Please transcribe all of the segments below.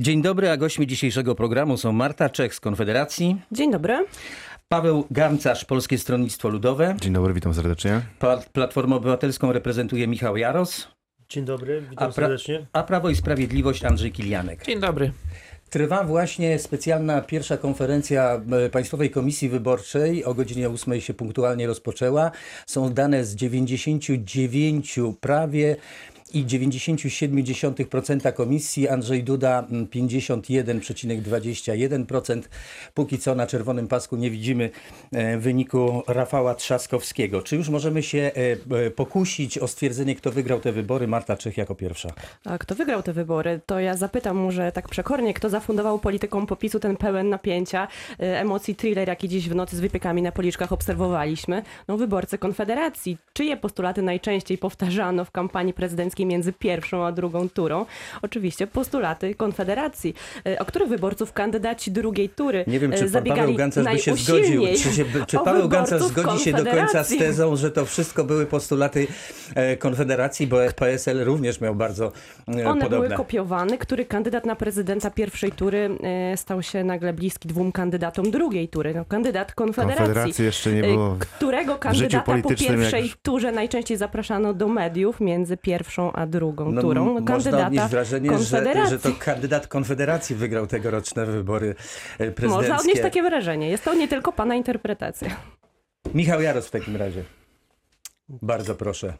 Dzień dobry, a gośćmi dzisiejszego programu są Marta Czech z Konfederacji, Dzień dobry. Paweł Garncarz, Polskie Stronnictwo Ludowe, Dzień dobry, witam serdecznie. Pa- Platformę Obywatelską reprezentuje Michał Jaros, Dzień dobry, witam A serdecznie. a Prawo i Sprawiedliwość Andrzej Kilianek. Dzień dobry. Trwa właśnie specjalna pierwsza konferencja e, Państwowej Komisji Wyborczej. O godzinie 8 się punktualnie rozpoczęła. Są dane z 99 prawie i 97% komisji. Andrzej Duda mm, 51,21%. Póki co na czerwonym pasku nie widzimy e, wyniku Rafała Trzaskowskiego. Czy już możemy się e, e, pokusić o stwierdzenie, kto wygrał te wybory? Marta Czech jako pierwsza. A kto wygrał te wybory? To ja zapytam może tak przekornie, kto zafundował politykom popisu ten pełen napięcia, emocji thriller, jaki dziś w nocy z wypiekami na policzkach obserwowaliśmy? No wyborcy Konfederacji. Czyje postulaty najczęściej powtarzano w kampanii prezydenckiej między pierwszą a drugą turą? Oczywiście postulaty Konfederacji. E, O których wyborców kandydaci drugiej tury Nie wiem, e, czy pan zabiegali Paweł Gancarz by się zgodził. Czy, się, czy Paweł Gancarz zgodzi się do końca z tezą, że to wszystko były postulaty e, Konfederacji, bo PSL również miał bardzo e, One podobne. były kopiowane. Który kandydat na prezydenta pierwszej tury e, stał się nagle bliski dwóm kandydatom drugiej tury? No, kandydat Konfederacji. Konfederacji jeszcze nie E, było. Którego kandydata po pierwszej jak- turze najczęściej zapraszano do mediów między pierwszą a drugą No, turą? m- można Kandydata odnieść wrażenie, że, Konfederacji. że to kandydat Konfederacji wygrał tegoroczne wybory e, prezydenckie. Można odnieść takie wrażenie. Jest to nie tylko pana interpretacja. Michał Jaros w takim razie. Bardzo proszę.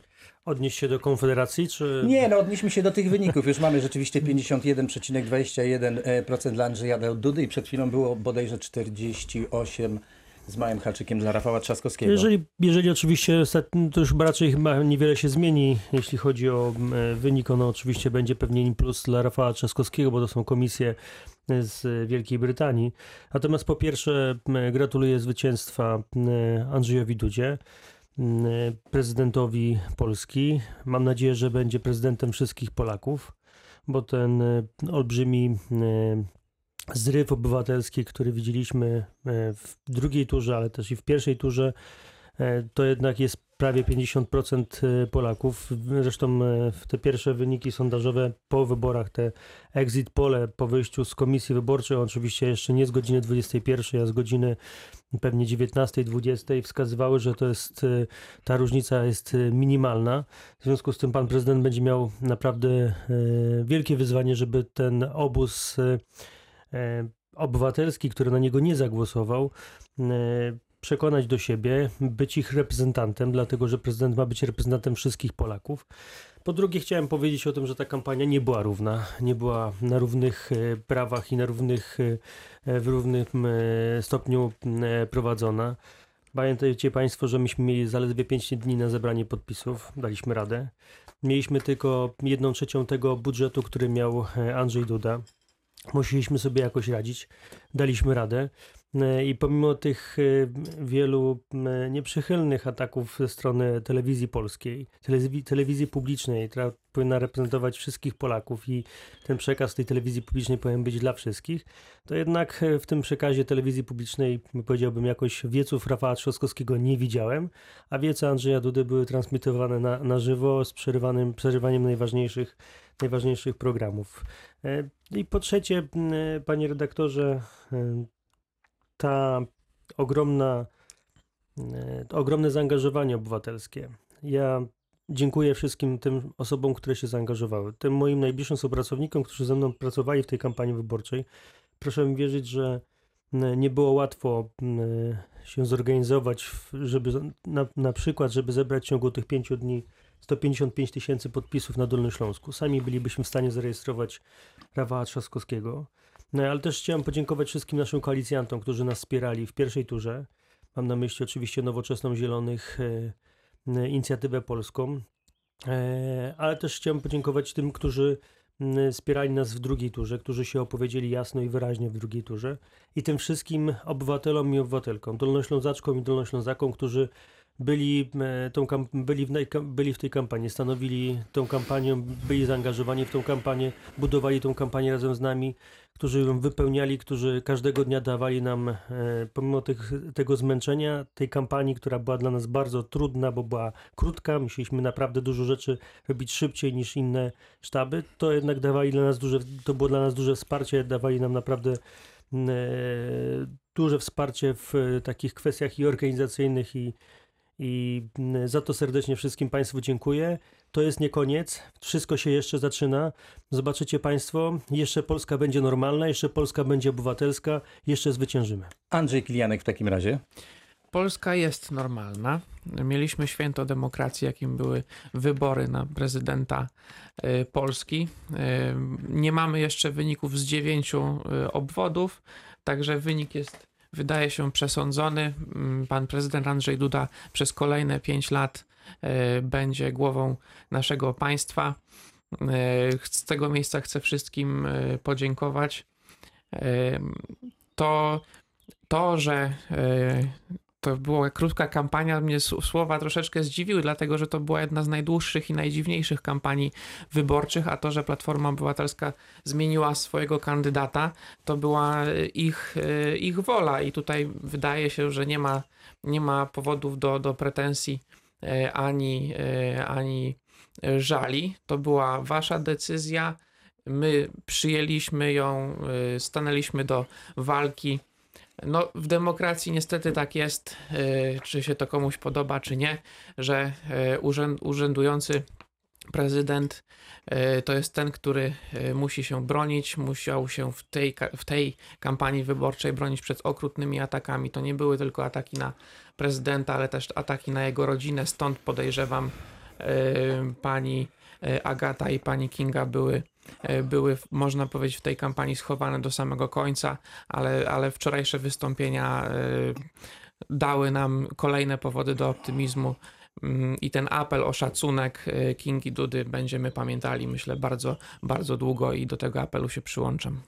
Odnieść się do Konfederacji, czy... Nie, no odnieśmy się do tych wyników. Już mamy rzeczywiście 51,21% dla Andrzeja Dudy i przed chwilą było bodajże 48 z małym haczykiem dla Rafała Trzaskowskiego. Jeżeli, jeżeli oczywiście, to już raczej chyba niewiele się zmieni, jeśli chodzi o e, wynik, ono oczywiście będzie pewnie in plus dla Rafała Trzaskowskiego, bo to są komisje z Wielkiej Brytanii. Natomiast po pierwsze gratuluję zwycięstwa Andrzejowi Dudzie, prezydentowi Polski. Mam nadzieję, że będzie prezydentem wszystkich Polaków, bo ten e, olbrzymi e, zryw obywatelski, który widzieliśmy e, w drugiej turze, ale też i w pierwszej turze, e, to jednak jest prawie 50% Polaków. Zresztą e, te pierwsze wyniki sondażowe po wyborach, te exit pole po wyjściu z komisji wyborczej, oczywiście jeszcze nie z godziny 21, a z godziny pewnie 19-20 wskazywały, że to jest, e, ta różnica jest e, minimalna. W związku z tym pan prezydent będzie miał naprawdę e, wielkie wyzwanie, żeby ten obóz e, e, obywatelski, który na niego nie zagłosował, e, przekonać do siebie, być ich reprezentantem, dlatego że prezydent ma być reprezentantem wszystkich Polaków. Po drugie, chciałem powiedzieć o tym, że ta kampania nie była równa, nie była na równych e, prawach i na równych, e, w równym e, stopniu e, prowadzona. Pamiętajcie Państwo, że myśmy mieli zaledwie 5 dni na zebranie podpisów, daliśmy radę. Mieliśmy tylko jedną trzecią tego budżetu, który miał e, Andrzej Duda. Musieliśmy sobie jakoś radzić, daliśmy radę. E, I pomimo tych e, wielu m, nieprzychylnych ataków ze strony telewizji polskiej, telewizji, publicznej, która powinna reprezentować wszystkich Polaków i ten przekaz tej telewizji publicznej powinien być dla wszystkich, to jednak e, w tym przekazie telewizji publicznej, powiedziałbym, jakoś wieców Rafała Trzaskowskiego nie widziałem, a wiece Andrzeja Dudy były transmitowane na, na żywo z przerywanym, przerywaniem najważniejszych, najważniejszych programów. E, I po trzecie, panie redaktorze, e, ta ogromna, e, to ogromne zaangażowanie obywatelskie. Ja dziękuję wszystkim tym osobom, które się zaangażowały. Tym moim najbliższym współpracownikom, którzy ze mną pracowali w tej kampanii wyborczej. Proszę mi wierzyć, że nie było łatwo się zorganizować, żeby na, na przykład, żeby zebrać w ciągu tych pięciu dni 155 tysięcy podpisów na Dolnym Śląsku. Sami bylibyśmy w stanie zarejestrować Rafała Trzaskowskiego. No ale też chciałem podziękować wszystkim naszym koalicjantom, którzy nas wspierali w pierwszej turze. Mam na myśli oczywiście Nowoczesną Zielonych, e, Inicjatywę Polską, e, ale też chciałem podziękować tym, którzy wspierali nas w drugiej turze, którzy się opowiedzieli jasno i wyraźnie w drugiej turze i tym wszystkim obywatelom i obywatelkom, dolnoślązaczkom i dolnoślązakom, którzy byli, e, tą, byli, w, byli w tej kampanii, stanowili tą kampanię, byli zaangażowani w tą kampanię, budowali tą kampanię razem z nami, którzy ją wypełniali, którzy każdego dnia dawali nam, e, pomimo tych, tego zmęczenia, tej kampanii, która była dla nas bardzo trudna, bo była krótka, musieliśmy naprawdę dużo rzeczy robić szybciej niż inne sztaby, to jednak dawali dla nas duże, to było dla nas duże wsparcie, dawali nam naprawdę m, e, duże wsparcie w takich kwestiach i organizacyjnych i, i m, za to serdecznie wszystkim Państwu dziękuję. To jest nie koniec, wszystko się jeszcze zaczyna. Zobaczycie Państwo, jeszcze Polska będzie normalna, jeszcze Polska będzie obywatelska, jeszcze zwyciężymy. Andrzej Kilianek w takim razie. Polska jest normalna. Mieliśmy święto demokracji, jakim były wybory na prezydenta y, Polski. Y, Nie mamy jeszcze wyników z dziewięciu y, obwodów, także wynik jest, wydaje się, przesądzony. Mm, Pan prezydent Andrzej Duda przez kolejne pięć lat y, będzie głową naszego państwa. Y, Z tego miejsca chcę wszystkim y, podziękować. To, to że to była krótka kampania, mnie słowa troszeczkę zdziwiły, dlatego że to była jedna z najdłuższych i najdziwniejszych kampanii wyborczych, a to, że Platforma Obywatelska zmieniła swojego kandydata, to była e, ich, e, ich wola i tutaj wydaje się, że nie ma, nie ma powodów do, do pretensji e, ani, ani żali. To była wasza decyzja. My przyjęliśmy ją, stanęliśmy do walki. No, w demokracji niestety tak jest, e, czy się to komuś podoba, czy nie, że urzęd, urzędujący prezydent e, to jest ten, który musi się bronić, musiał się w tej, w tej kampanii wyborczej bronić przed okrutnymi atakami. To nie były tylko ataki na prezydenta, ale też ataki na jego rodzinę, stąd podejrzewam pani Agata i pani Kinga były były, można powiedzieć, w tej kampanii schowane do samego końca, ale, ale wczorajsze wystąpienia e, dały nam kolejne powody do optymizmu mm, i ten apel o szacunek e, Kingi Dudy będziemy pamiętali, myślę, bardzo, bardzo długo i do tego apelu się przyłączam.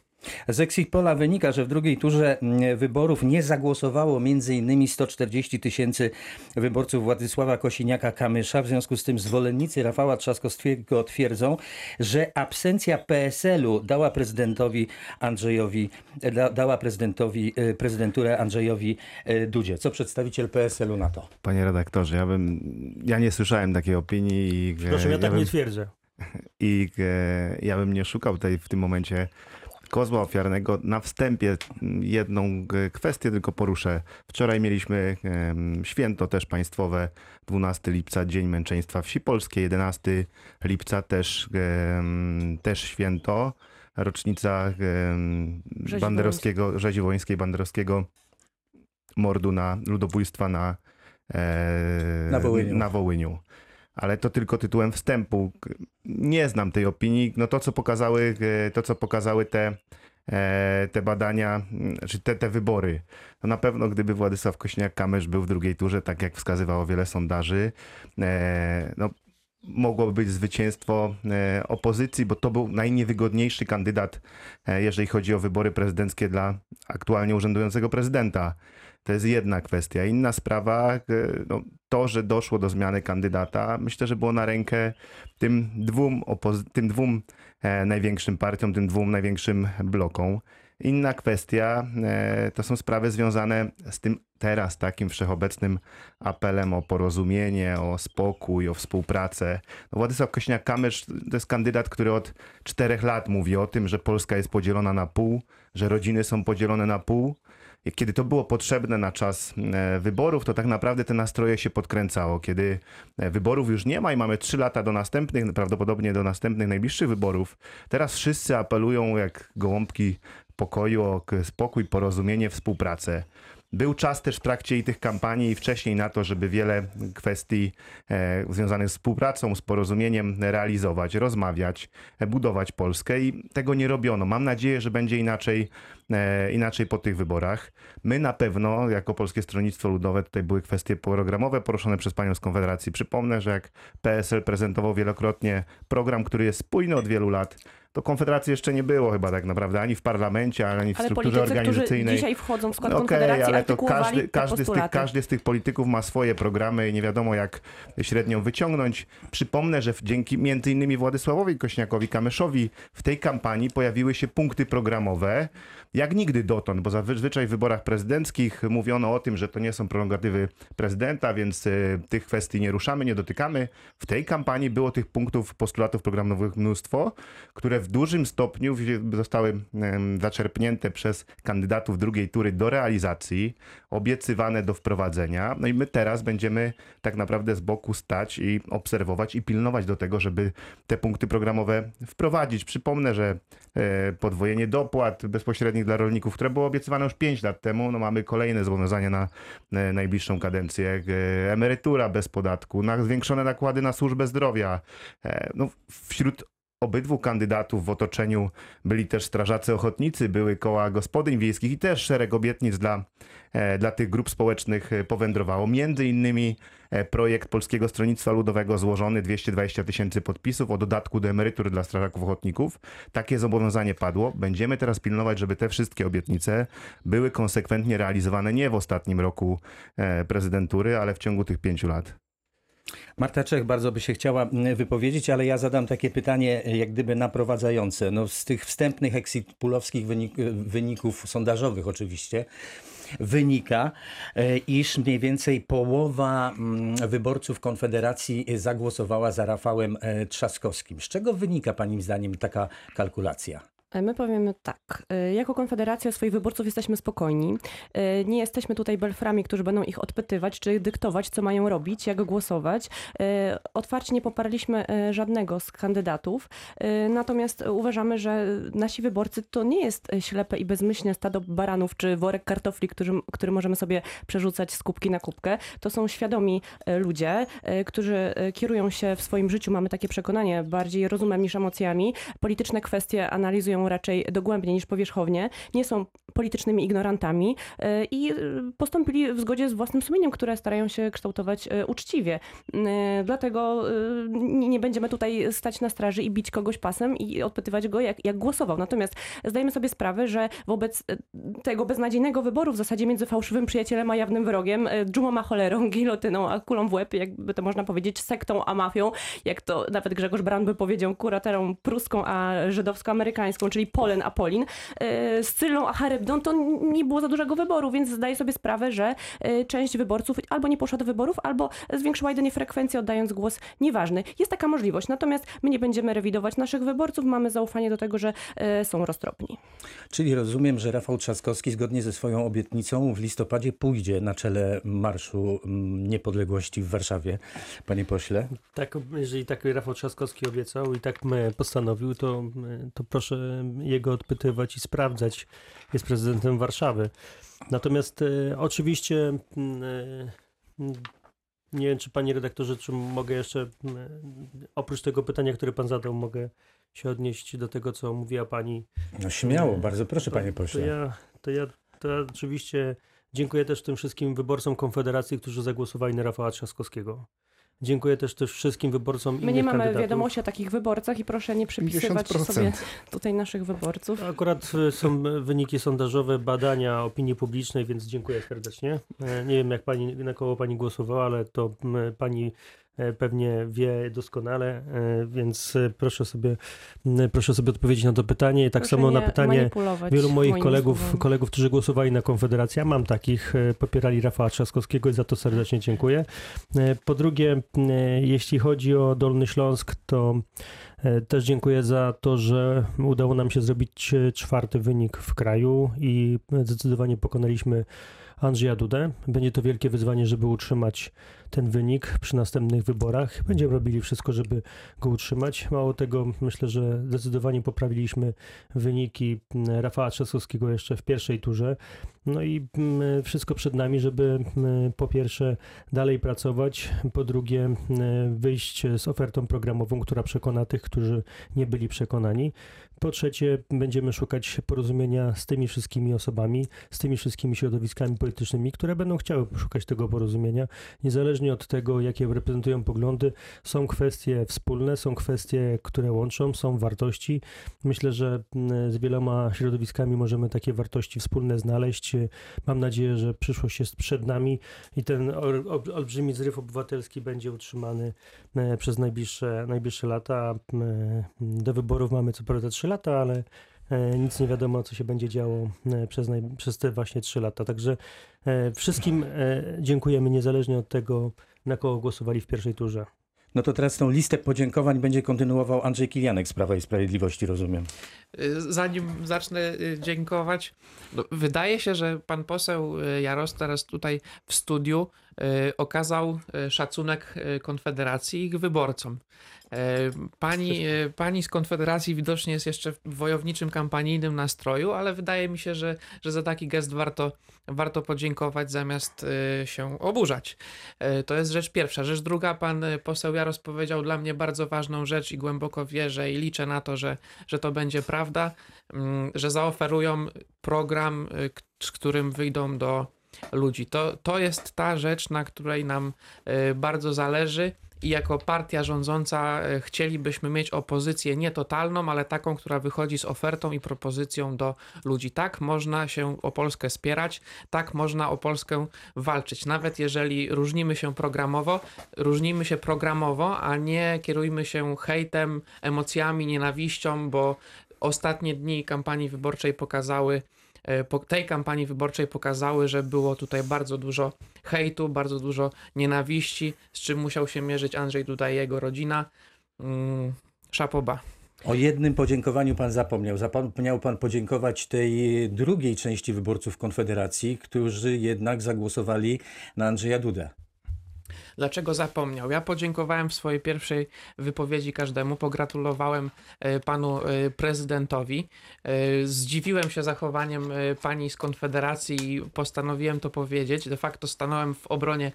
Z Exit Pola wynika, że w drugiej turze mm, wyborów nie zagłosowało m.in. 140 tysięcy wyborców Władysława Kosiniaka-Kamysza. W związku z tym zwolennicy Rafała Trzaskowskiego twierdzą, że absencja PSL-u dała prezydentowi Andrzejowi, da, dała prezydentowi, e, prezydenturę Andrzejowi e, Dudzie. Co przedstawiciel PSL-u na to? Panie redaktorze, ja bym, ja nie słyszałem takiej opinii i, e, Proszę, ja tak bym, nie twierdzę. i e, ja bym nie szukał tutaj w tym momencie kozła ofiarnego. Na wstępie mm, jedną e, kwestię tylko poruszę. Wczoraj mieliśmy święto też państwowe, 12 lipca, Dzień Męczeństwa Wsi Polskiej, 11 lipca też, też święto, rocznica Rzezi banderowskiego, rzezi wołyńskiej banderowskiego mordu na ludobójstwa na, e, Na Wołyniu. na Wołyniu. Ale to tylko tytułem wstępu. Nie znam tej opinii. No to, co pokazały, e, to, co pokazały te, e, te badania, m, czy te, te wybory. No na pewno gdyby Władysław Kośniak-Kamysz był w drugiej turze, tak jak wskazywało wiele sondaży, e, no mogłoby być zwycięstwo e, opozycji, bo to był najniewygodniejszy kandydat, e, jeżeli chodzi o wybory prezydenckie dla aktualnie urzędującego prezydenta. To jest jedna kwestia. Inna sprawa, e, no, to, że doszło do zmiany kandydata, myślę, że było na rękę tym dwóm, tym dwóm największym partiom, tym dwóm największym blokom. Inna kwestia e, to są sprawy związane z tym teraz takim wszechobecnym apelem o porozumienie, o spokój, o współpracę. No Władysław Kośniak-Kamysz to jest kandydat, który od czterech lat mówi o tym, że Polska jest podzielona na pół, że rodziny są podzielone na pół. I kiedy to było potrzebne na czas e, wyborów, to tak naprawdę te nastroje się podkręcało. Kiedy e, wyborów już nie ma i mamy trzy lata do następnych, prawdopodobnie do następnych najbliższych wyborów, teraz wszyscy apelują jak gołąbki pokoju spokój, porozumienie, współpracę. Był czas też w trakcie i tych kampanii i wcześniej na to, żeby wiele kwestii e, związanych z współpracą, z porozumieniem realizować, rozmawiać, e, budować Polskę i tego nie robiono. Mam nadzieję, że będzie inaczej, e, inaczej po tych wyborach. My na pewno, jako Polskie Stronnictwo Ludowe, tutaj były kwestie programowe poruszone przez panią z Konfederacji. Przypomnę, że jak PSL prezentował wielokrotnie program, który jest spójny od wielu lat, to Konfederacji jeszcze nie było chyba tak naprawdę, ani w parlamencie, ani w Ale strukturze politycy, organizacyjnej. dzisiaj wchodzą w skład No Okej, Konfederacji, ale to każdy, każdy, z tych, każdy z tych polityków ma swoje programy i nie wiadomo jak średnią wyciągnąć. Przypomnę, że dzięki między innymi Władysławowi Kośniakowi-Kamyszowi w tej kampanii pojawiły się punkty programowe jak nigdy dotąd, bo zazwyczaj w wyborach prezydenckich mówiono o tym, że to nie są prerogatywy prezydenta, więc y, tych kwestii nie ruszamy, nie dotykamy. W tej kampanii było tych punktów, postulatów programowych mnóstwo, w dużym stopniu zostały zaczerpnięte przez kandydatów drugiej tury do realizacji, obiecywane do wprowadzenia. No i my teraz będziemy tak naprawdę z boku stać i obserwować i pilnować do tego, żeby te punkty programowe wprowadzić. Przypomnę, że e, podwojenie dopłat bezpośrednich dla rolników, które było obiecywane już 5 lat temu, no mamy kolejne zobowiązania na e, najbliższą kadencję. E, Emerytura bez podatku, na zwiększone nakłady na służbę zdrowia. No, wśród obydwu kandydatów w otoczeniu byli też strażacy ochotnicy, były koła gospodyń wiejskich i też szereg obietnic dla, e, dla tych grup społecznych e, powędrowało. Między innymi e, projekt Polskiego Stronnictwa Ludowego złożony 220 tysięcy podpisów o dodatku do emerytur dla strażaków ochotników. Takie zobowiązanie padło. Będziemy teraz pilnować, żeby te wszystkie obietnice były konsekwentnie realizowane nie w ostatnim roku prezydentury, ale w ciągu tych pięciu lat. Marta Czech bardzo by się chciała mm, wypowiedzieć, ale ja zadam takie pytanie, e, jak gdyby naprowadzające. No, z tych wstępnych exit poolowskich wynik, wyników sondażowych oczywiście wynika, e, iż mniej więcej połowa mm, wyborców Konfederacji zagłosowała za Rafałem e, Trzaskowskim. Z czego wynika Pani zdaniem taka kalkulacja? E, My powiemy tak. e, Jako Konfederacja swoich wyborców jesteśmy spokojni. E, Nie jesteśmy tutaj belframi, którzy będą ich odpytywać, czy dyktować, co mają robić, jak głosować. Otwarcie nie poparliśmy żadnego z kandydatów. Natomiast uważamy, że nasi wyborcy to nie jest ślepe i bezmyślne stado baranów, czy worek kartofli, który, który możemy sobie przerzucać z kubki na kubkę. To są świadomi ludzie, którzy kierują się w swoim życiu, mamy takie przekonanie, bardziej rozumem niż emocjami. Polityczne kwestie analizują raczej dogłębnie niż powierzchownie, nie są politycznymi ignorantami e, i e, postąpili w zgodzie z własnym sumieniem, które starają się kształtować e, uczciwie. Dlatego nie będziemy tutaj stać na straży i bić kogoś pasem i odpytywać go, jak, jak głosował. Natomiast zdajemy sobie sprawę, że wobec tego beznadziejnego wyboru w zasadzie między fałszywym przyjacielem a jawnym wrogiem, dżumą a cholerą, gilotyną a kulą w łeb, jakby to można powiedzieć, sektą a mafią, jak to nawet Grzegorz Braun by powiedział, kuraterą pruską a żydowsko-amerykańską, czyli Polen a Polin, z Cyllą a Charybdą, to nie było za dużego wyboru, więc zdaję sobie sprawę, że e, część wyborców albo nie poszła do wyborów, albo zwiększyła jedynie frekwencję, oddając głos nieważny. Jest taka możliwość, natomiast my nie będziemy rewidować naszych wyborców, mamy zaufanie do tego, że e, są roztropni. Czyli rozumiem, że Rafał Trzaskowski zgodnie ze swoją obietnicą w listopadzie pójdzie na czele Marszu mm, Niepodległości w Warszawie, panie pośle. Tak, jeżeli tak Rafał Trzaskowski obiecał i tak m, postanowił, to, to proszę jego odpytywać i sprawdzać. Jest prezydentem Warszawy. Natomiast e, oczywiście e, nie wiem, czy panie redaktorze, czy mogę jeszcze oprócz tego pytania, które pan zadał, mogę się odnieść do tego, co mówiła pani No śmiało, bardzo proszę, panie to, pośle. To ja, to ja to ja oczywiście dziękuję też tym wszystkim wyborcom Konfederacji, którzy zagłosowali na Rafała Trzaskowskiego. Dziękuję też, też wszystkim wyborcom My nie mamy kandydatów. wiadomości o takich wyborcach i proszę nie przypisywać sobie tutaj naszych wyborców. Akurat y, są wyniki sondażowe, badania opinii publicznej, więc dziękuję serdecznie. E, Nie wiem, jak pani, na koło pani głosowała, ale to pani e, pewnie wie doskonale, e, więc e, proszę sobie, proszę sobie odpowiedzieć na to pytanie. Tak Proszę samo na nie pytanie wielu moich kolegów, słowem. kolegów, którzy głosowali na Konfederację, mam takich, e, popierali Rafała Trzaskowskiego i za to serdecznie dziękuję. E, Po drugie, e, jeśli chodzi o Dolny Śląsk, to e, też dziękuję za to, że udało nam się zrobić e, czwarty wynik w kraju i zdecydowanie pokonaliśmy Andrzeja Dudę. Będzie to wielkie wyzwanie, żeby utrzymać ten wynik przy następnych wyborach. Będziemy robili wszystko, żeby go utrzymać. Mało tego, myślę, że zdecydowanie poprawiliśmy wyniki m, Rafała Trzaskowskiego jeszcze w pierwszej turze. No i m, wszystko przed nami, żeby m, po pierwsze dalej pracować, po drugie wyjść z ofertą programową, która przekona tych, którzy nie byli przekonani. Po trzecie, będziemy szukać porozumienia z tymi wszystkimi osobami, z tymi wszystkimi środowiskami politycznymi, które będą chciały szukać tego porozumienia, niezależnie od tego, jakie reprezentują poglądy. Są kwestie wspólne, są kwestie, które łączą, są wartości. Myślę, że mm, z wieloma środowiskami możemy takie wartości wspólne znaleźć. Mam nadzieję, że przyszłość jest przed nami i ten ol- ol- olbrzymi zryw obywatelski będzie utrzymany e, przez najbliższe, najbliższe lata. E, Do wyborów mamy co prawda 3 lata, ale nic nie wiadomo, co się będzie działo e, przez, naj, przez te właśnie 3 lata. Także e, wszystkim e, dziękujemy, niezależnie od tego, na kogo głosowali w pierwszej turze. No to teraz tą listę podziękowań będzie kontynuował Andrzej Kilianek z Prawa i Sprawiedliwości, rozumiem. Zanim zacznę dziękować, no, wydaje się, że pan poseł Jaros teraz tutaj w studiu okazał szacunek Konfederacji i ich wyborcom. Y, Pani, y, pani z Konfederacji widocznie jest jeszcze w wojowniczym kampanijnym nastroju, ale wydaje mi się, że, że za taki gest warto, warto podziękować zamiast y, się oburzać. To jest rzecz pierwsza. Rzecz druga, pan poseł Jaros powiedział dla mnie bardzo ważną rzecz i głęboko wierzę i liczę na to, że, że to będzie prawda, mm, że zaoferują program, z którym wyjdą do ludzi. To, to jest ta rzecz, na której nam bardzo zależy. I jako partia rządząca y, chcielibyśmy mieć opozycję nie totalną, ale taką, która wychodzi z ofertą i propozycją do ludzi. Tak można się o Polskę spierać, tak można o Polskę walczyć. Nawet jeżeli różnimy się programowo, różnimy się programowo, a nie kierujmy się hejtem, emocjami, nienawiścią, bo ostatnie dni kampanii wyborczej pokazały, e, po tej kampanii wyborczej pokazały, że było tutaj bardzo dużo hejtu, bardzo dużo nienawiści, z czym musiał się mierzyć Andrzej Duda i jego rodzina. Mm, Szapoba. O jednym podziękowaniu pan zapomniał. Zapomniał pan podziękować tej drugiej części wyborców Konfederacji, którzy jednak zagłosowali na Andrzeja Dudę. Dlaczego zapomniał? Ja podziękowałem w swojej pierwszej wypowiedzi każdemu, pogratulowałem e, panu e, prezydentowi. E, Zdziwiłem się zachowaniem pani z Konfederacji i postanowiłem to powiedzieć. De facto stanąłem w obronie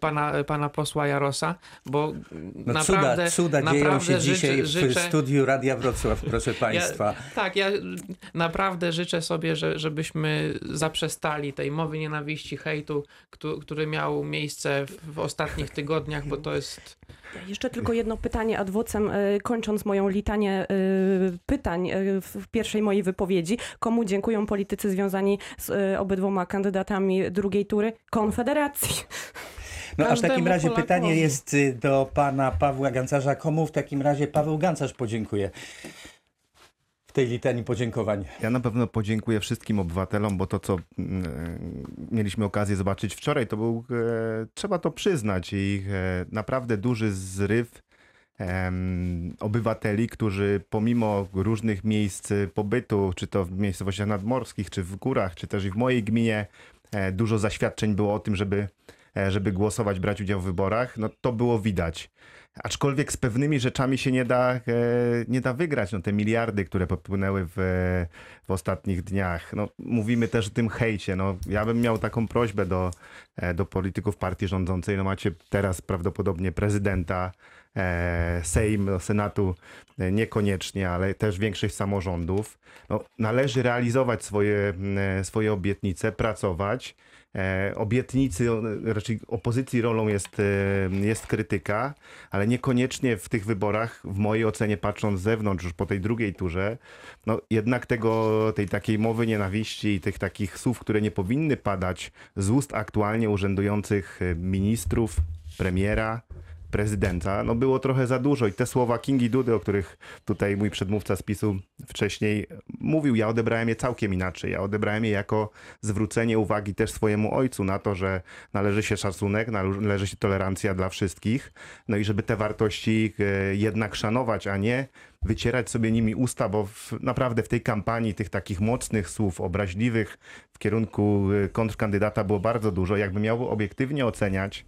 pana, pana posła Jarosa, bo No naprawdę, cuda, cuda dzieją naprawdę się dzisiaj życzę, w studiu Radia Wrocław, proszę państwa. tak, ja naprawdę życzę sobie, że, żebyśmy zaprzestali tej mowy nienawiści, hejtu, któ- który miał miejsce w, w ostatnich tygodniach, bo to jest Jeszcze tylko jedno pytanie ad vocem, e, kończąc moją litanię e, pytań e, w pierwszej mojej wypowiedzi. Komu dziękują politycy związani z obydwoma kandydatami drugiej tury? Konfederacji. No a w takim razie Polakowi. pytanie jest do pana Pawła Gancarza. Komu w takim razie Paweł Gancarz podziękuje tej litanii podziękowań? Ja na pewno podziękuję wszystkim obywatelom, bo to, co mm, mieliśmy okazję zobaczyć wczoraj, to był, e, trzeba to przyznać, i e, naprawdę duży zryw obywateli, którzy pomimo różnych miejsc pobytu, czy to w miejscowościach nadmorskich, czy w górach, czy też i w mojej gminie, e, dużo zaświadczeń było o tym, żeby, żeby głosować, brać udział w wyborach, no to było widać. Aczkolwiek z pewnymi rzeczami się nie da, e, nie da wygrać. No, te miliardy, które popłynęły w, w ostatnich dniach. No, mówimy też o tym hejcie. No, ja bym miał taką prośbę do, e, do polityków partii rządzącej. No, macie teraz prawdopodobnie prezydenta, e, Sejm, Senatu niekoniecznie, ale też większość samorządów. No, należy realizować swoje, swoje obietnice, pracować. E, obietnicy, o- raczej opozycji rolą jest, e, jest krytyka, ale niekoniecznie w tych wyborach, w mojej ocenie patrząc z zewnątrz, już po tej drugiej turze, no jednak tego, tej takiej mowy nienawiści i tych takich słów, które nie powinny padać z ust aktualnie urzędujących e, ministrów, premiera, prezydenta, no było trochę za dużo i te słowa Kingi Dudy, o których tutaj mój przedmówca z PiSu wcześniej mówił, ja odebrałem je całkiem inaczej. Ja odebrałem je jako zwrócenie uwagi też swojemu ojcu na to, że należy się szacunek, należy się tolerancja dla wszystkich, no i żeby te wartości e, jednak szanować, a nie wycierać sobie nimi usta, bo w, naprawdę w tej kampanii tych takich mocnych słów, obraźliwych w kierunku e, kontrkandydata było bardzo dużo. Jakby miał obiektywnie oceniać,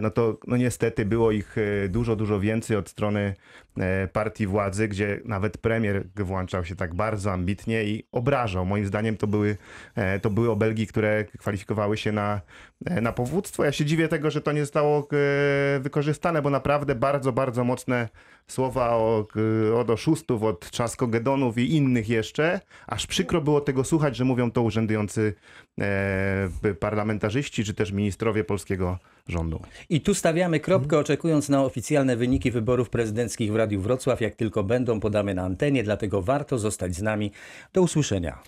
no to no niestety było ich e, dużo, dużo więcej od strony e, partii władzy, gdzie nawet premier włączał się tak bardzo ambitnie i obrażał. Moim zdaniem to były, e, to były obelgi, które kwalifikowały się na, e, na powództwo. Ja się dziwię tego, że to nie zostało e, wykorzystane, bo naprawdę bardzo, bardzo mocne słowa o, od oszustów, od Trzaskogedonów i innych jeszcze. Aż przykro było tego słuchać, że mówią to urzędujący e, parlamentarzyści, czy też ministrowie polskiego rządu. I tu stawiamy kropkę, oczekując na oficjalne wyniki wyborów prezydenckich w Radiu Wrocław. Jak tylko będą, podamy na antenie, dlatego warto zostać z nami. Do usłyszenia.